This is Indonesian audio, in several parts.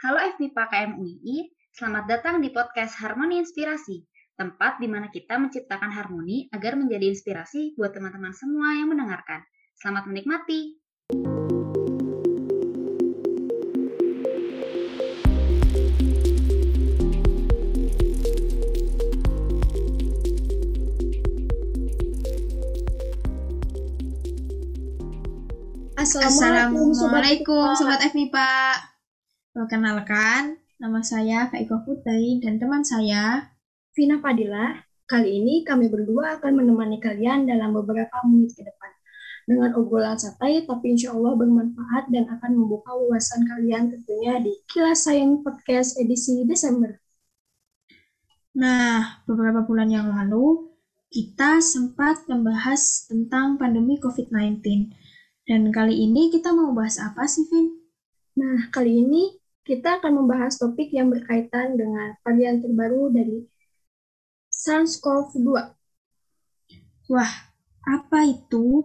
Halo FMIPA KMUI, selamat datang di podcast Harmoni Inspirasi, tempat di mana kita menciptakan harmoni agar menjadi inspirasi buat teman-teman semua yang mendengarkan. Selamat menikmati! Assalamualaikum Sobat FMIPA. Perkenalkan, nama saya Kak Iko Putri dan teman saya Vina Fadila. Kali ini kami berdua akan menemani kalian dalam beberapa menit ke depan. Dengan obrolan santai tapi insya Allah bermanfaat dan akan membuka wawasan kalian tentunya di Kilas Sayang Podcast edisi Desember. Nah, beberapa bulan yang lalu kita sempat membahas tentang pandemi COVID-19 dan kali ini kita mau bahas apa sih, Vin? Nah, kali ini kita akan membahas topik yang berkaitan dengan varian terbaru dari SARS-CoV-2. Wah, apa itu?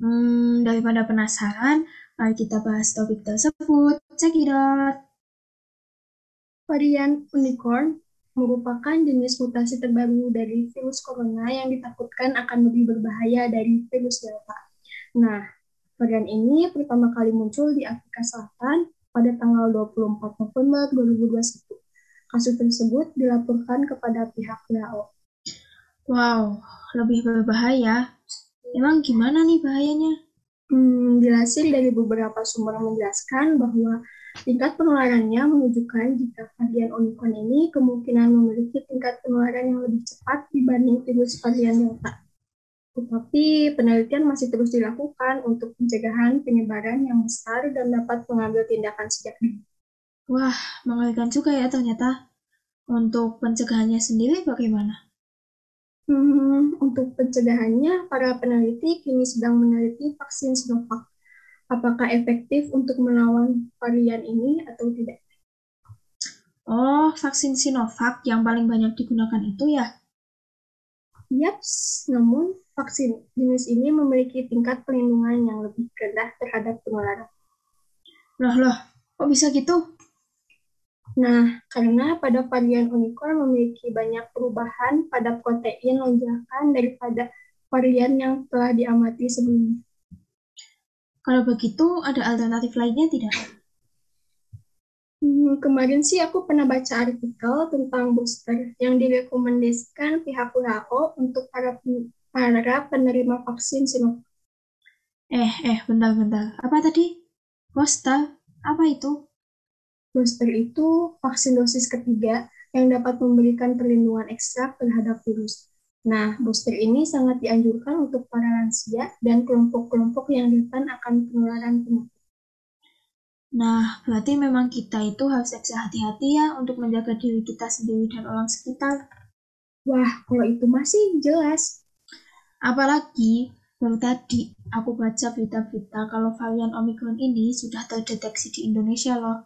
Hmm, daripada penasaran, mari kita bahas topik tersebut. Out! Varian unicorn merupakan jenis mutasi terbaru dari virus corona yang ditakutkan akan lebih berbahaya dari virus Delta. Nah, Varian ini pertama kali muncul di Afrika Selatan pada tanggal 24 November 2021. Kasus tersebut dilaporkan kepada pihak WHO. Wow, lebih berbahaya. Emang gimana nih bahayanya? Hmm, dilansir dari beberapa sumber menjelaskan bahwa tingkat penularannya menunjukkan jika varian Omicron ini kemungkinan memiliki tingkat penularan yang lebih cepat dibanding virus varian Delta. Tetapi penelitian masih terus dilakukan untuk pencegahan penyebaran yang besar dan dapat mengambil tindakan sejak dini. Wah, mengerikan juga ya ternyata. Untuk pencegahannya sendiri bagaimana? Hmm, untuk pencegahannya, para peneliti kini sedang meneliti vaksin Sinovac. Apakah efektif untuk melawan varian ini atau tidak? Oh, vaksin Sinovac yang paling banyak digunakan itu ya? Yaps, namun vaksin jenis ini memiliki tingkat perlindungan yang lebih rendah terhadap penularan. Loh, loh, kok bisa gitu? Nah, karena pada varian Omicron memiliki banyak perubahan pada protein lonjakan daripada varian yang telah diamati sebelumnya. Kalau begitu, ada alternatif lainnya tidak? Hmm, kemarin sih aku pernah baca artikel tentang booster yang direkomendasikan pihak WHO untuk para para penerima vaksin Sinovac. Eh, eh, bentar-bentar. Apa tadi? Booster? Apa itu? Booster itu vaksin dosis ketiga yang dapat memberikan perlindungan ekstra terhadap virus. Nah, booster ini sangat dianjurkan untuk para lansia dan kelompok-kelompok yang rentan akan penularan penyakit. Nah, berarti memang kita itu harus ekstra hati-hati ya untuk menjaga diri kita sendiri dan orang sekitar. Wah, kalau itu masih jelas. Apalagi, baru tadi aku baca berita-berita kalau varian Omicron ini sudah terdeteksi di Indonesia loh.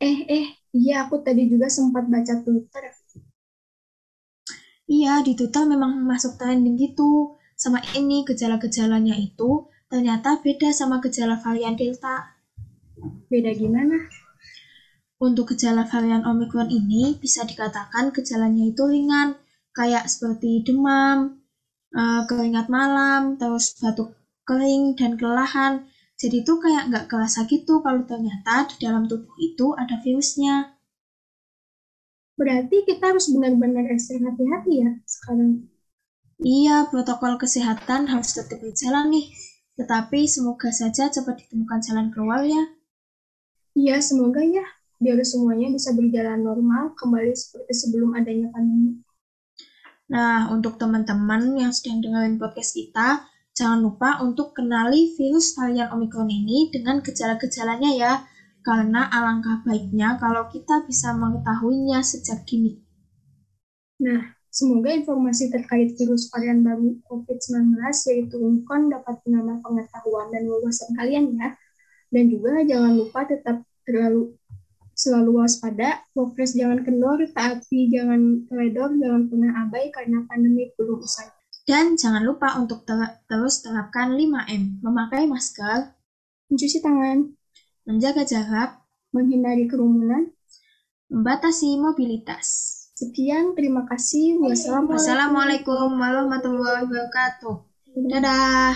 Eh, eh, iya aku tadi juga sempat baca Twitter. Iya, di Twitter memang masuk trending gitu. Sama ini gejala-gejalanya itu ternyata beda sama gejala varian Delta. Beda gimana? Untuk gejala varian Omicron ini bisa dikatakan gejalanya itu ringan, kayak seperti demam, uh, keringat malam, terus batuk kering dan kelelahan. Jadi itu kayak nggak kerasa gitu kalau ternyata di dalam tubuh itu ada virusnya. Berarti kita harus benar-benar ekstra hati-hati ya sekarang. Iya, protokol kesehatan harus tetap berjalan nih. Tetapi semoga saja cepat ditemukan jalan keluar ya. Iya, semoga ya, biar semuanya bisa berjalan normal kembali seperti sebelum adanya pandemi. Nah, untuk teman-teman yang sedang dengerin podcast kita, jangan lupa untuk kenali virus varian Omicron ini dengan gejala-gejalanya ya, karena alangkah baiknya kalau kita bisa mengetahuinya sejak dini. Nah, semoga informasi terkait virus varian baru COVID-19 yaitu Omicron dapat menambah pengetahuan dan wawasan kalian ya. Dan juga jangan lupa tetap terlalu selalu waspada, fokus jangan kendor, tapi jangan teledor, jangan pernah abai karena pandemi belum usai. Dan jangan lupa untuk ter terus terapkan 5M, memakai masker, mencuci tangan, menjaga jarak, menghindari kerumunan, membatasi mobilitas. Sekian, terima kasih. Wassalamualaikum Wassalamualaikum warahmatullahi wabarakatuh. Dadah.